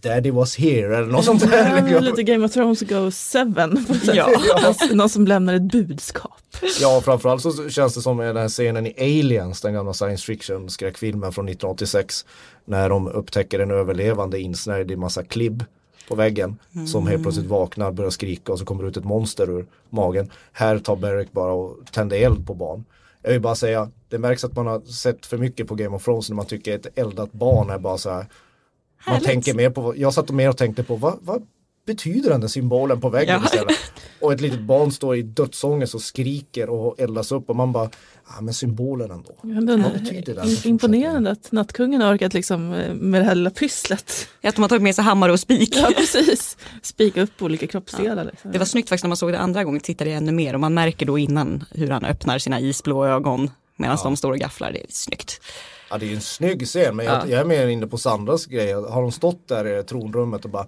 Daddy was here eller något sånt där. Ja, lite Game of Thrones Go Seven. på sätt. Ja. Fast Någon som lämnar ett budskap. Ja, framförallt så känns det som den här scenen i Aliens, den gamla science fiction skräckfilmen från 1986. När de upptäcker en överlevande insnärjd i massa klibb på väggen. Som helt plötsligt vaknar, börjar skrika och så kommer det ut ett monster ur magen. Här tar Beric bara och tänder eld på barn. Jag vill bara säga, det märks att man har sett för mycket på Game of Thrones när man tycker ett eldat barn är bara så här. Man Härligt. tänker mer på, jag satt mer och tänkte på vad, vad betyder den där symbolen på väggen Ja. istället? Och ett litet barn står i dödsångest och skriker och eldas upp och man bara, ja men symbolen ändå. Ja, den, Vad betyder det? imponerande att nattkungen har orkat liksom eh, med det här lilla pysslet. Att de har tagit med sig hammare och spik. Ja precis, spika upp olika kroppsdelar. Liksom. Det var snyggt faktiskt när man såg det andra gången, tittade jag ännu mer och man märker då innan hur han öppnar sina isblå ögon medan de står och gafflar. Det är snyggt. Ja det är ju en snygg scen men jag, Ja. jag är mer inne på Sandras grej. Har de stått där i tronrummet och bara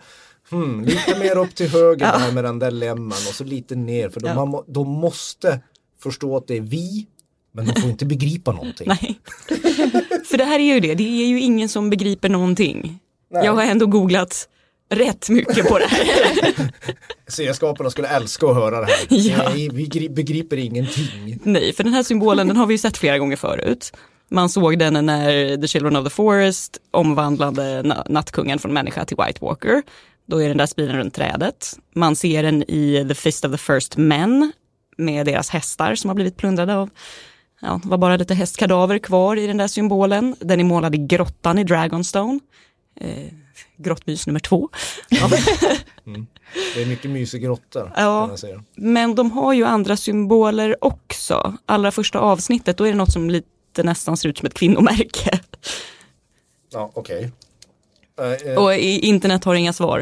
hmm, lite mer upp till höger Ja. där med den där lemmen och så lite ner för de, Ja. de måste förstå att det är vi men de får inte begripa någonting. Nej. För det här är ju det, det är ju ingen som begriper någonting. Nej. Jag har ändå googlat rätt mycket på det här. C-skaparna skulle älska att höra det här. Ja. Nej, vi gri- begriper ingenting. Nej, för den här symbolen den har vi ju sett flera gånger förut. Man såg den när The Children of the Forest omvandlade na- nattkungen från människa till White Walker. Då är den där spilen runt trädet. Man ser den i The Fist of the First Men med deras hästar som har blivit plundrade av Ja, det var bara lite hästkadaver kvar i den där symbolen. Den är målad i grottan i Dragonstone. Eh, grottmys nummer två. Det är mycket mysiga grottor. Ja. Men de har ju andra symboler också. Allra första avsnittet, då är det något som lite nästan ser ut som ett kvinnomärke. Ja, okej. Eh, eh, Och i, internet har inga svar.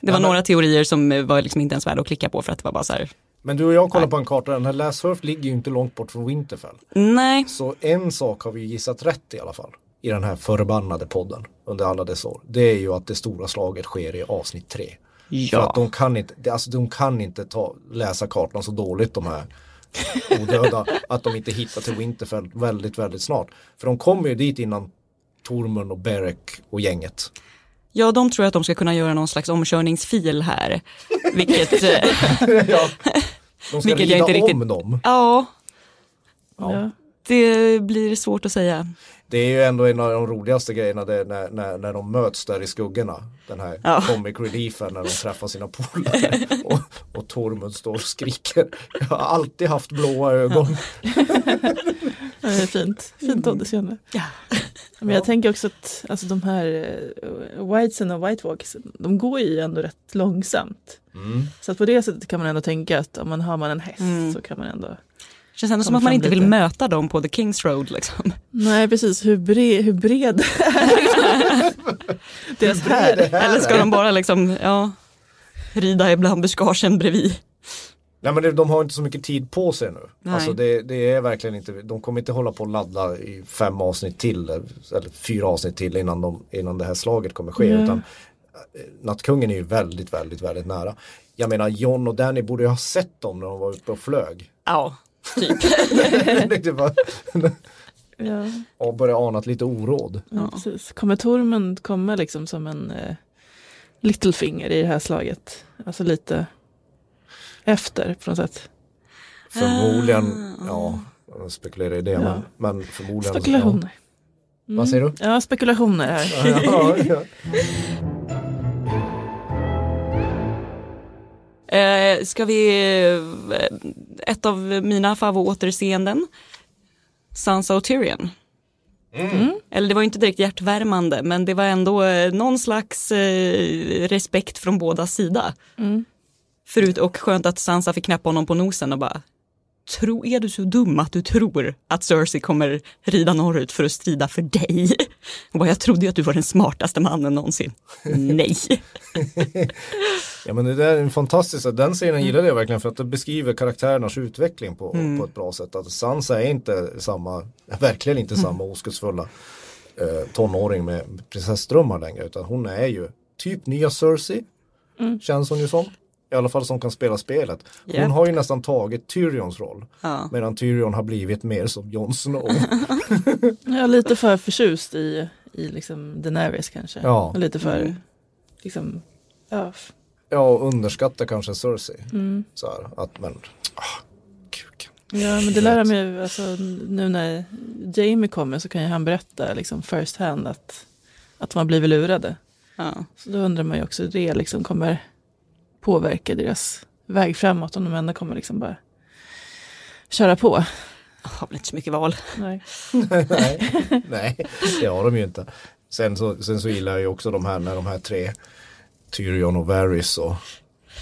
Det var men- några teorier som eh, var liksom inte ens värda att klicka på för att det var bara så här, Men du och jag kollar på en karta, den här Last Surf ligger ju inte långt bort från Winterfell. nej, Så en sak har vi gissat rätt i alla fall. I den här förbannade podden under alla dessa år. Det är ju att det stora slaget sker i avsnitt tre. För att ja. de kan inte, alltså de kan inte ta, läsa kartan så dåligt de här odöda. att de inte hittar till Winterfell väldigt, väldigt snart. För de kommer ju dit innan Tormund och Beric och gänget. ja, de tror att de ska kunna göra någon slags omkörningsfil här. Vilket, eh, ja. De ska Vilket rida jag inte om riktigt- dem. ja, Ja. det blir svårt att säga. Det är ju ändå en av de roligaste grejerna det är när, när, när de möts där i skuggorna. Den här Ja. comic reliefen när de träffar sina polare. och, och Tormund står och skriker. Jag har alltid haft blåa ögon. Ja, det är fint, fint åldersgörande. Ja. Men jag tänker också att alltså, de här Whitesen och White Walkers, de går ju ändå rätt långsamt. Mm. Så att på det sättet kan man ändå tänka att om man har man en häst Mm. så kan man ändå Känns ändå som att man inte vill lite. möta dem på The Kings Road liksom. Nej precis, hur, bre, hur bred deras är här. Eller ska de bara liksom, ja, rida ibland buskagen bredvid. Nej men det, de har inte så mycket tid på sig nu. Nej. Alltså det, det är verkligen inte, de kommer inte hålla på och ladda i fem avsnitt till eller fyra avsnitt till innan, de, innan det här slaget kommer ske. Ja. Utan eh, Nattkungen är ju väldigt, väldigt, väldigt nära. Jag menar John och Danny borde ju ha sett dem när de var uppe och flög. Ja, typ. Ja, och började ana lite oråd. ja, Ja. precis. Kommer Tormund komma liksom som en eh, Littlefinger i det här slaget? Alltså lite efter på något sätt. Förmodligen, Ah. ja, jag spekulerar i det. Ja. Men, men förmodligen. Spekulationer. Mm. Vad säger du? Ja, spekulationer här. Ja, ja. Eh, ska vi, eh, ett av mina favoritåterseenden, Sansa och Tyrion. Eller det var inte direkt hjärtvärmande men det var ändå eh, någon slags eh, respekt från båda sida. Mm. Förut och skönt att Sansa fick knäppa honom på nosen och bara Tro, är du så dum att du tror att Cersei kommer rida norrut för att strida för dig? Och bara, jag trodde ju att du var den smartaste mannen någonsin. Nej. Ja men det där är en fantastisk, den scenen gillade jag verkligen för att det beskriver karaktärernas utveckling på, på ett bra sätt. Att Sansa är inte samma, verkligen inte samma oskuldsfulla eh, tonåring med prinsessdrömmar längre utan hon är ju typ nya Cersei. Känns hon ju som. I alla fall som kan spela spelet. Hon har ju nästan tagit Tyrions roll. Ja. Medan Tyrion har blivit mer som Jon Snow. Jag är lite för förtjust i, i liksom Daenerys kanske. Ja. Och lite för, Mm. liksom, ja, ja, och underskattar kanske Cersei. mm. Så här, att men, ah, kuken. Ja men det lär de ju, alltså, nu när Jamie kommer så kan ju han berätta liksom first hand att, att har blivit lurade. Ja. Så då undrar man ju också hur det liksom kommer påverka deras väg framåt om de ändå kommer liksom bara köra på. Jag har väl inte så mycket val. Nej. nej, nej, det har de ju inte. Sen så, sen så gillar jag ju också de här när de här tre Tyrion och Varys och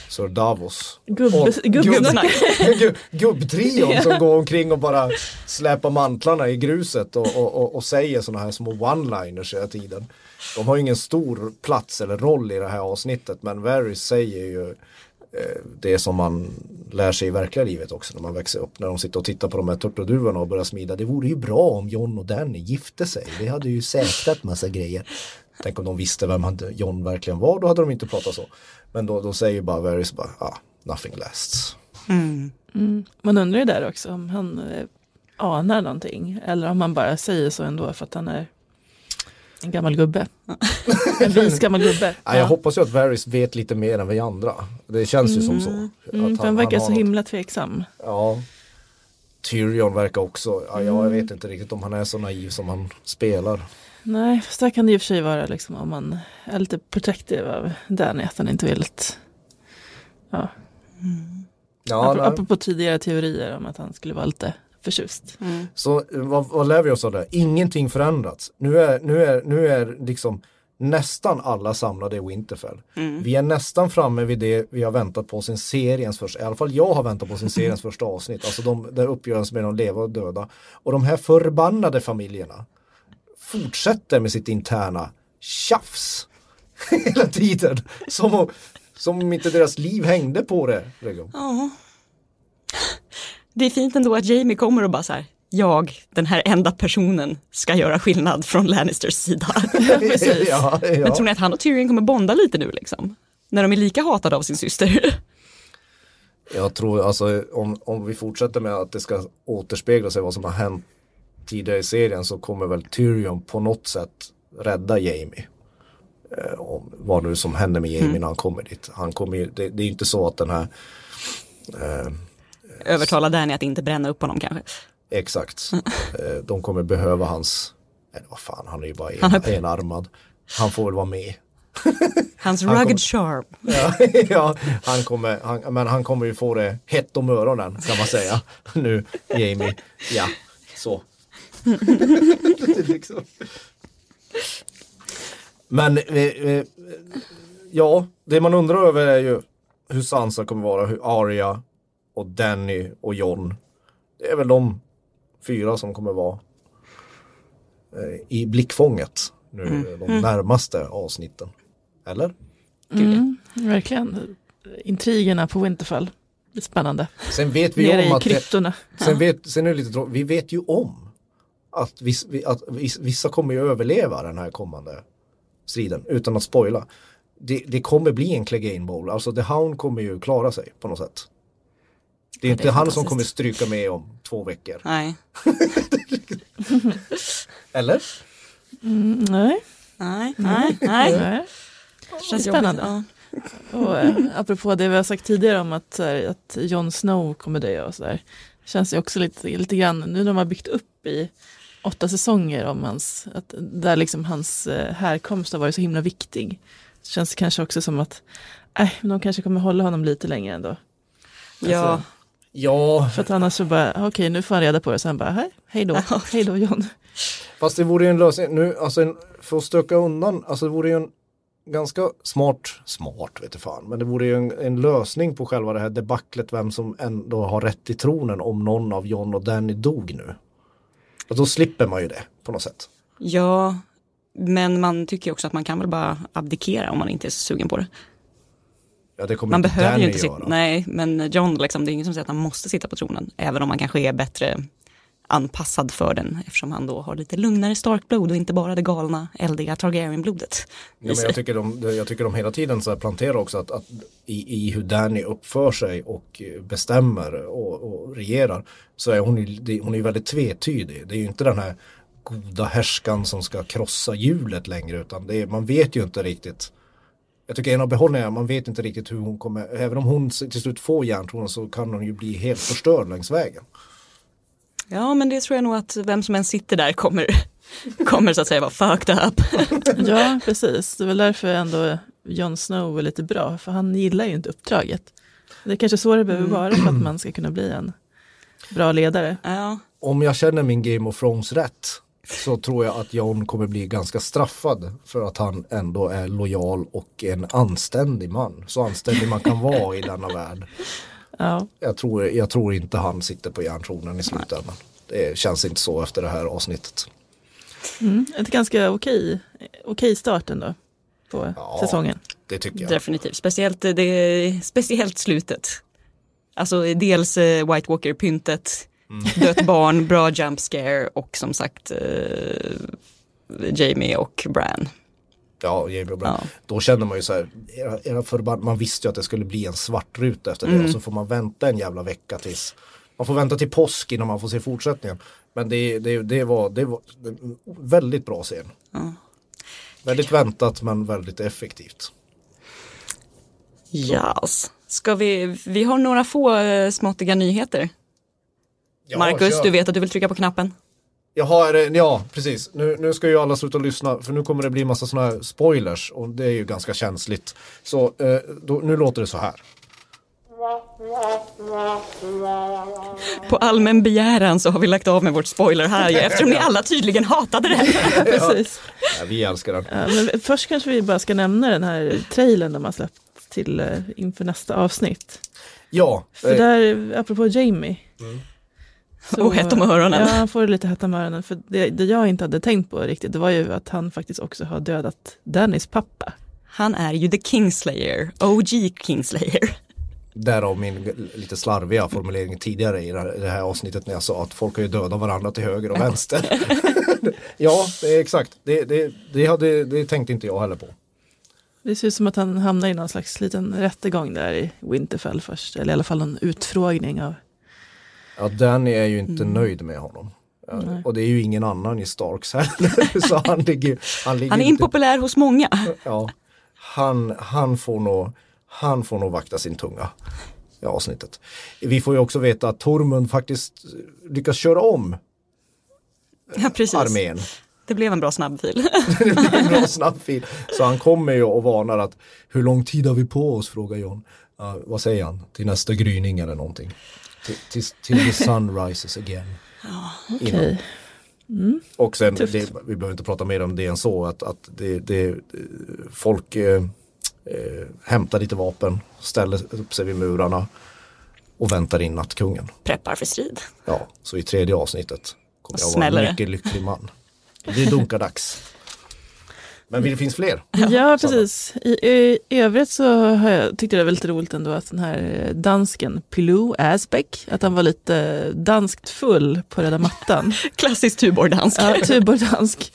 Sir Davos. Gubb, gubbsnack. Gubb- Gubbtrion som går omkring och bara släpar mantlarna i gruset och, och, och, och säger sådana här små one-liners hela tiden. De har ju ingen stor plats eller roll i det här avsnittet men Varys säger ju eh, det som man lär sig i verkliga livet också när man växer upp. När de sitter och tittar på de här turturduvorna och börjar smida. Det vore ju bra om John och Danny gifte sig. Det hade ju säkrat massa grejer. Tänk om de visste vem John verkligen var, då hade de inte pratat så. Men då, då säger bara Varys bara, ah, nothing lasts. Mm. Mm. Man undrar ju där också om han eh, anar någonting. Eller om han bara säger så ändå för att han är en gammal gubbe. En vis gammal gubbe. Ja. Jag hoppas ju att Varys vet lite mer än vi andra. Det känns ju som så. Mm, Att för han verkar har så något- himla tveksam. Ja. Tyrion verkar också, ja, jag Mm. vet inte riktigt om han är så naiv som han spelar. Nej, fast där kan det i och för sig vara liksom om man är lite protective av Danny, att han inte vill att... Ja, Ja, Ap- nej. apropå tidigare teorier om att han skulle vara lite förtjust. Mm. Så eh, vad, vad lär vi oss av det? Ingenting förändrats. Nu är, nu är, nu är liksom nästan alla samlade i Winterfell. Mm. Vi är nästan framme vid det vi har väntat på sin seriens första, i alla fall jag har väntat på sin seriens första avsnitt. Alltså de, där uppgörelsen med de leva och döda. Och de här förbannade familjerna fortsätter med sitt interna tjafs hela tiden. Som om, som om inte deras liv hängde på det. Liksom. Ja. Det är fint ändå att Jamie kommer och bara så här, jag, den här enda personen, ska göra skillnad från Lannisters sida. Precis. ja, Men ja. tror ni att han och Tyrion kommer bonda lite nu liksom? När de är lika hatade av sin syster. Jag tror alltså om, om vi fortsätter med att det ska återspegla sig vad som har hänt tidigare i serien så kommer väl Tyrion på något sätt rädda Jamie. Eh, om, vad nu som händer med Jamie när han kommer dit. Han kommer ju, det, det är ju inte så att den här eh, Övertala Danny att inte bränna upp honom kanske. exakt. Eh, de kommer behöva hans, eller vad fan han är ju bara en, Han enarmad. Han får väl vara med. Hans Han rugged kommer- charm. Ja, ja han kommer, han, men han kommer ju få det hett om öronen kan man säga. Nu, Jamie, ja, så. Liksom. Men eh, eh, ja, det man undrar över är ju hur Sansa kommer vara, hur Arya och Danny och Jon. Det är väl de fyra som kommer vara eh, i blickfånget nu de närmaste avsnitten. Eller? Mm, verkligen. Intrigerna på Winterfell. Det är spännande. Sen vet vi Nere om i att det, sen, vet, sen är det lite tråkigt, vi vet ju om att, viss, vi- att viss, vissa kommer ju överleva den här kommande striden utan att spoila. Det, det kommer bli en Clegane Bowl, alltså The Hound kommer ju klara sig på något sätt. Det är Ja, inte det är han som kommer stryka med om två veckor. Nej. Eller? Mm, nej. Nej, nej, nej. nej. Känns Spännande. jobbigt. Och, eh, apropå det vi har sagt tidigare om att, här, att Jon Snow kommer dö och sådär. Känns det också lite, lite grann, nu när de har byggt upp i åtta säsonger om hans, att, där liksom hans eh, härkomst har varit så himla viktig. Så känns det kanske också som att, äh, men de kanske kommer hålla honom lite längre ändå. Ja. Alltså, Ja, för att annars så bara, okej nu får han reda på det, så han bara, hej, hej då, hej då Jon. Fast det vore ju en lösning, nu, alltså en, för att stöka undan, alltså det vore ju en ganska smart, smart vet du fan, men det vore ju en, en lösning på själva det här debaclet vem som ändå har rätt i tronen om någon av John och Danny dog nu. Och då slipper man ju det på något sätt. Ja, men man tycker också att man kan väl bara abdikera om man inte är så sugen på det. Ja, det Man behöver Danny ju inte sitta, nej men John liksom, det är ingen som säger att han måste sitta på tronen. Även om han kanske är bättre anpassad för den eftersom han då har lite lugnare starkblod och inte bara det galna eldiga Targaryen-blodet. Ja, men jag, tycker de, jag tycker de hela tiden så här planterar också att, att i, i hur Danny uppför sig och bestämmer och, och regerar så är hon, ju- hon är väldigt tvetydig. Det är ju inte den här goda härskan som ska krossa hjulet längre utan det är, man vet ju inte riktigt. Jag tycker en av behållningarna, man vet inte riktigt hur hon kommer, även om hon till slut får järntronen så kan hon ju bli helt förstörd längs vägen. Ja men det tror jag nog att vem som än sitter där kommer, kommer så att säga vara fucked up. Ja, precis. Det är väl därför ändå Jon Snow är lite bra, för han gillar ju inte uppdraget. Det är kanske så det behöver vara för att man ska kunna bli en bra ledare. Ja, om jag känner min Game of Thrones rätt så tror jag att Jon kommer bli ganska straffad för att han ändå är lojal och en anständig man. Så anständig man kan vara i denna värld. Ja, Jag tror, jag tror inte han sitter på järntronen i slutändan. Det känns inte så efter det här avsnittet. mm. ett ganska okej, okej start ändå på Ja. säsongen. Det tycker jag. definitivt. Speciellt, det, speciellt slutet. Alltså dels eh, White Walker-pyntet, dött barn, bra jump scare och som sagt eh, Jamie och Bran. Ja, Jamie Bran. Ja. Då kände man ju så här, era, era förbann, man visste ju att det skulle bli en svart ruta efter det och så får man vänta en jävla vecka tills man får vänta till påsk innan man får se fortsättningen. Men det, det, det, var, det var väldigt bra scen. Väldigt väntat men väldigt effektivt. Yes. Ska vi, vi har några få eh, småttiga nyheter. Ja, Marcus, kör. du vet att du vill trycka på knappen. Jag har, eh, ja precis, nu, nu ska ju alla sluta lyssna för nu kommer det bli massa sådana här spoilers och det är ju ganska känsligt. Så eh, då, nu låter det så här. På allmän begäran så har vi lagt av med vårt spoiler här eftersom ni alla tydligen hatade det. Precis. Ja, vi älskar den. Ja, men först kanske vi bara ska nämna den här trailern de har släppt till eh, inför nästa avsnitt. Ja, För eh, där, apropå Jamie. Så- Och hett om öronen. Ja, han får lite hett om öronen. För det, det jag inte hade tänkt på riktigt, det var ju att han faktiskt också har dödat Dannys pappa. Han är ju the Kingslayer, OG Kingslayer. Därav min lite slarviga formulering tidigare i det här, avsnittet när jag sa att folk har ju dödat varandra till höger och vänster. ja, det är exakt. Det, det, det, hade, det tänkte inte jag heller på. Det ser ut som att han hamnar i någon slags liten rättegång där i Winterfell först. Eller i alla fall någon utfrågning av... Ja, Danny är ju inte nöjd med honom. Nej. och det är ju ingen annan i Starks heller. så han ligger, han ligger Han är inte- impopulär hos många. Ja, han, han, får nog, han får nog vakta sin tunga i avsnittet. Vi får ju också veta att Tormund faktiskt lyckas köra om Ja, precis. armén. Det blev en bra snabbfil. det blir en bra snabbfil. Så han kommer ju och varnar att hur lång tid har vi på oss frågar John. Ja, vad säger han? Till nästa gryning eller någonting. Till, till, the sun rises again. Okej. Innan. Och sen, det, vi behöver inte prata mer om det än så, att, att det, det, folk eh, eh, hämtar lite vapen, ställer upp sig vid murarna och väntar in nattkungen. Preppar för strid. Ja, så i tredje avsnittet kommer jag vara en mycket lycklig man. Det är dunkadags. Men det finns fler. Ja, precis. I, I övrigt så har jag, tyckte det var lite roligt ändå att den här dansken Pilou Asbeck, att han var lite danskt full på röda mattan. Klassiskt Tuborg-dansk. Ja, Tuborg-dansk.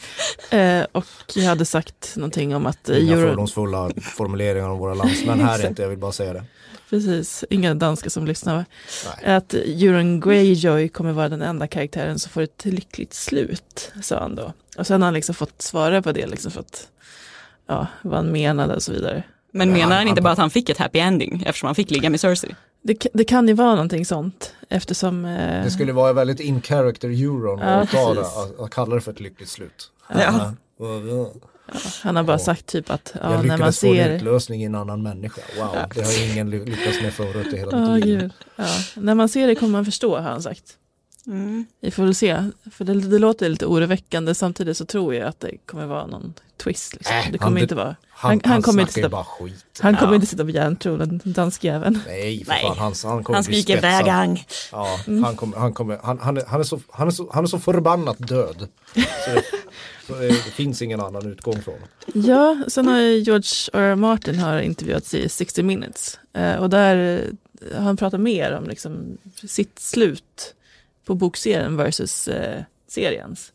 Eh, och jag hade sagt någonting om att eh, Inga Euro, fördomsfulla formuleringar om våra landsmän här inte, jag vill bara säga det. Precis, inga danskar som lyssnar. Nej. Att Euron Greyjoy kommer vara den enda karaktären som får ett lyckligt slut, sa han då. Och sen har han liksom fått svara på det, liksom för att, ja, vad han menade och så vidare. Men Ja, menar han inte bara att han fick ett happy ending eftersom han fick ligga med Cersei? Det, det kan ju vara någonting sånt, eftersom... Eh, Det skulle vara väldigt in character euron Ja, att att, kalla det för ett lyckligt slut. Ja. Han har bara Ja. sagt typ att ja, Jag när man lyckades få en ser... utlösning i en annan människa. Wow, Ja. det har ingen ly- lyckats med förut i hela Ja, mitt liv. Ja, när man ser det kommer man förstå, har han sagt. Mm. Vi får väl se, för det, det låter lite oroväckande. Samtidigt så tror jag att det kommer vara någon twist. Liksom. Äh, det kommer han- inte vara. Han, Han- han, kommer inte sitta- bara skit. Han kommer Ja. inte sitta på järntronen, danskjäveln. Nej, för Nej. fan. Han, han, kommer Han bli skriker vägang. Ja, han, kommer, han, kommer, han, han, är, han, är så, han, är så, han är så förbannat död. Så det, det, det finns ingen annan utgång från honom. Ja, sen har ju George R. R. Martin har intervjuats i 60 minutes. Eh, och där eh, har han pratat mer om liksom, sitt slut på bokserien versus eh, seriens.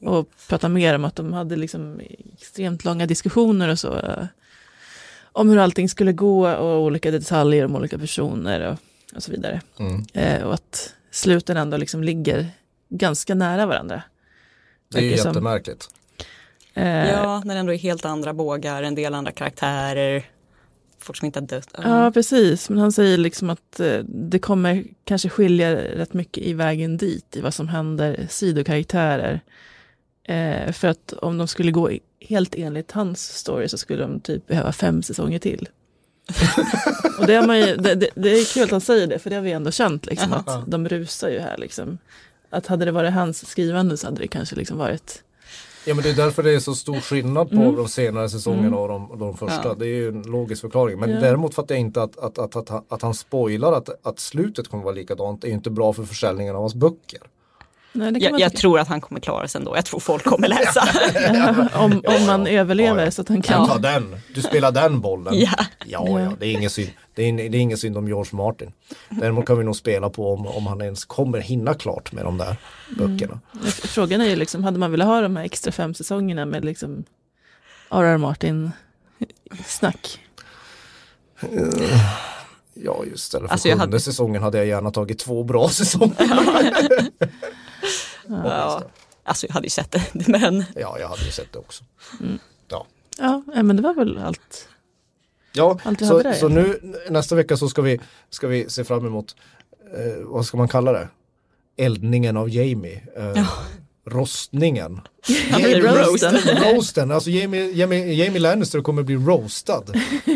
Och pratat mer om att de hade liksom extremt långa diskussioner och så. Eh, om hur allting skulle gå och olika detaljer om olika personer och, och så vidare. Mm. Eh, och att sluten ändå liksom ligger ganska nära varandra. Det är ju Verkar som. jättemärkligt. Eh, Ja, när det ändå är helt andra bågar, en del andra karaktärer. Folk som inte har dött. Ja, precis. Men han säger liksom att eh, det kommer kanske skilja rätt mycket i vägen dit, i vad som händer sidokaraktärer. Eh, för att om de skulle gå i- helt enligt hans story så skulle de typ behöva fem säsonger till. och det, har man ju, det, det, det är kul att han säger det, för det har vi ändå känt, liksom, att de rusar ju här. Liksom. Att hade det varit hans skrivande så hade det kanske liksom varit... Ja men det är därför det är så stor skillnad på Mm. de senare säsongerna och de, de första. Ja. Det är ju en logisk förklaring. Men Ja. däremot fattar jag inte att, att, att, att, han- att han spoilar att, att slutet kommer vara likadant. Det är ju inte bra för försäljningen av hans böcker. Nej, det kan Jag, man jag tror att han kommer klara sig ändå. Jag tror folk kommer läsa. om, Ja, om man överlever Ja, ja. så att han Kan ta den. Du spelar den bollen. Ja. ja, ja. Det är ingen synd. Det är, det är ingen synd om George Martin. Däremot kan vi nog spela på om, om han ens kommer hinna klart med de där böckerna. Frågan är ju liksom, hade man velat ha de här extra fem säsongerna med liksom R.R. Martin snack? Ja, just istället för Alltså, sjunde hade- säsongen hade jag gärna tagit två bra säsonger. Ja. Alltså jag hade ju sett det. Men Ja, jag hade ju sett det också. Ja. Ja, nej, men det var väl allt. Ja, Allt så, där, så nu nästa vecka så ska vi, ska vi se fram emot, eh, vad ska man kalla det? Eldningen av Jamie. Eh, Rostningen. Han blir roastad. Roasten, alltså Jamie, Jamie, Jamie Lannister kommer bli roastad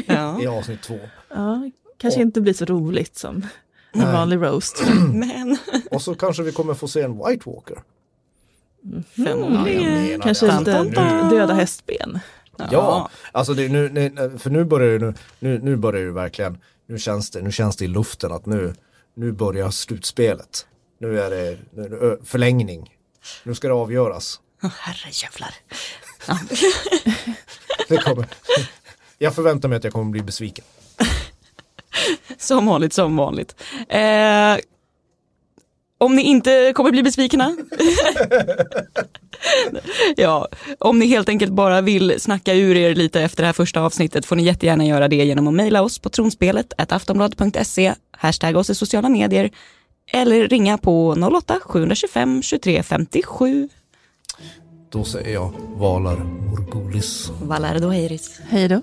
ja. i avsnitt två. Ja, kanske Och- inte blir så roligt som en Nej. vanlig roast. Men Och så kanske vi kommer få se en White Walker. förmodligen. menar Kanske det. lite tan. döda hästben. Ja, alltså det, nu, nu, för nu börjar det, nu, nu, nu börjar det verkligen, nu känns det, nu känns det i luften att nu, nu börjar slutspelet. Nu är det nu, förlängning. Nu ska det avgöras. Åh, Herrejävlar. Ja. Det kommer. Jag förväntar mig att jag kommer bli besviken. Som vanligt, som vanligt. Eh, om ni inte kommer bli besvikna. ja, om ni helt enkelt bara vill snacka ur er lite efter det här första avsnittet får ni jättegärna göra det genom att mejla oss på tronspelet aftonbladet.se, hashtag oss i sociala medier eller ringa på 08-725 23 57. Då säger jag Valar Morgulis. Valardo Heiris. Hej då.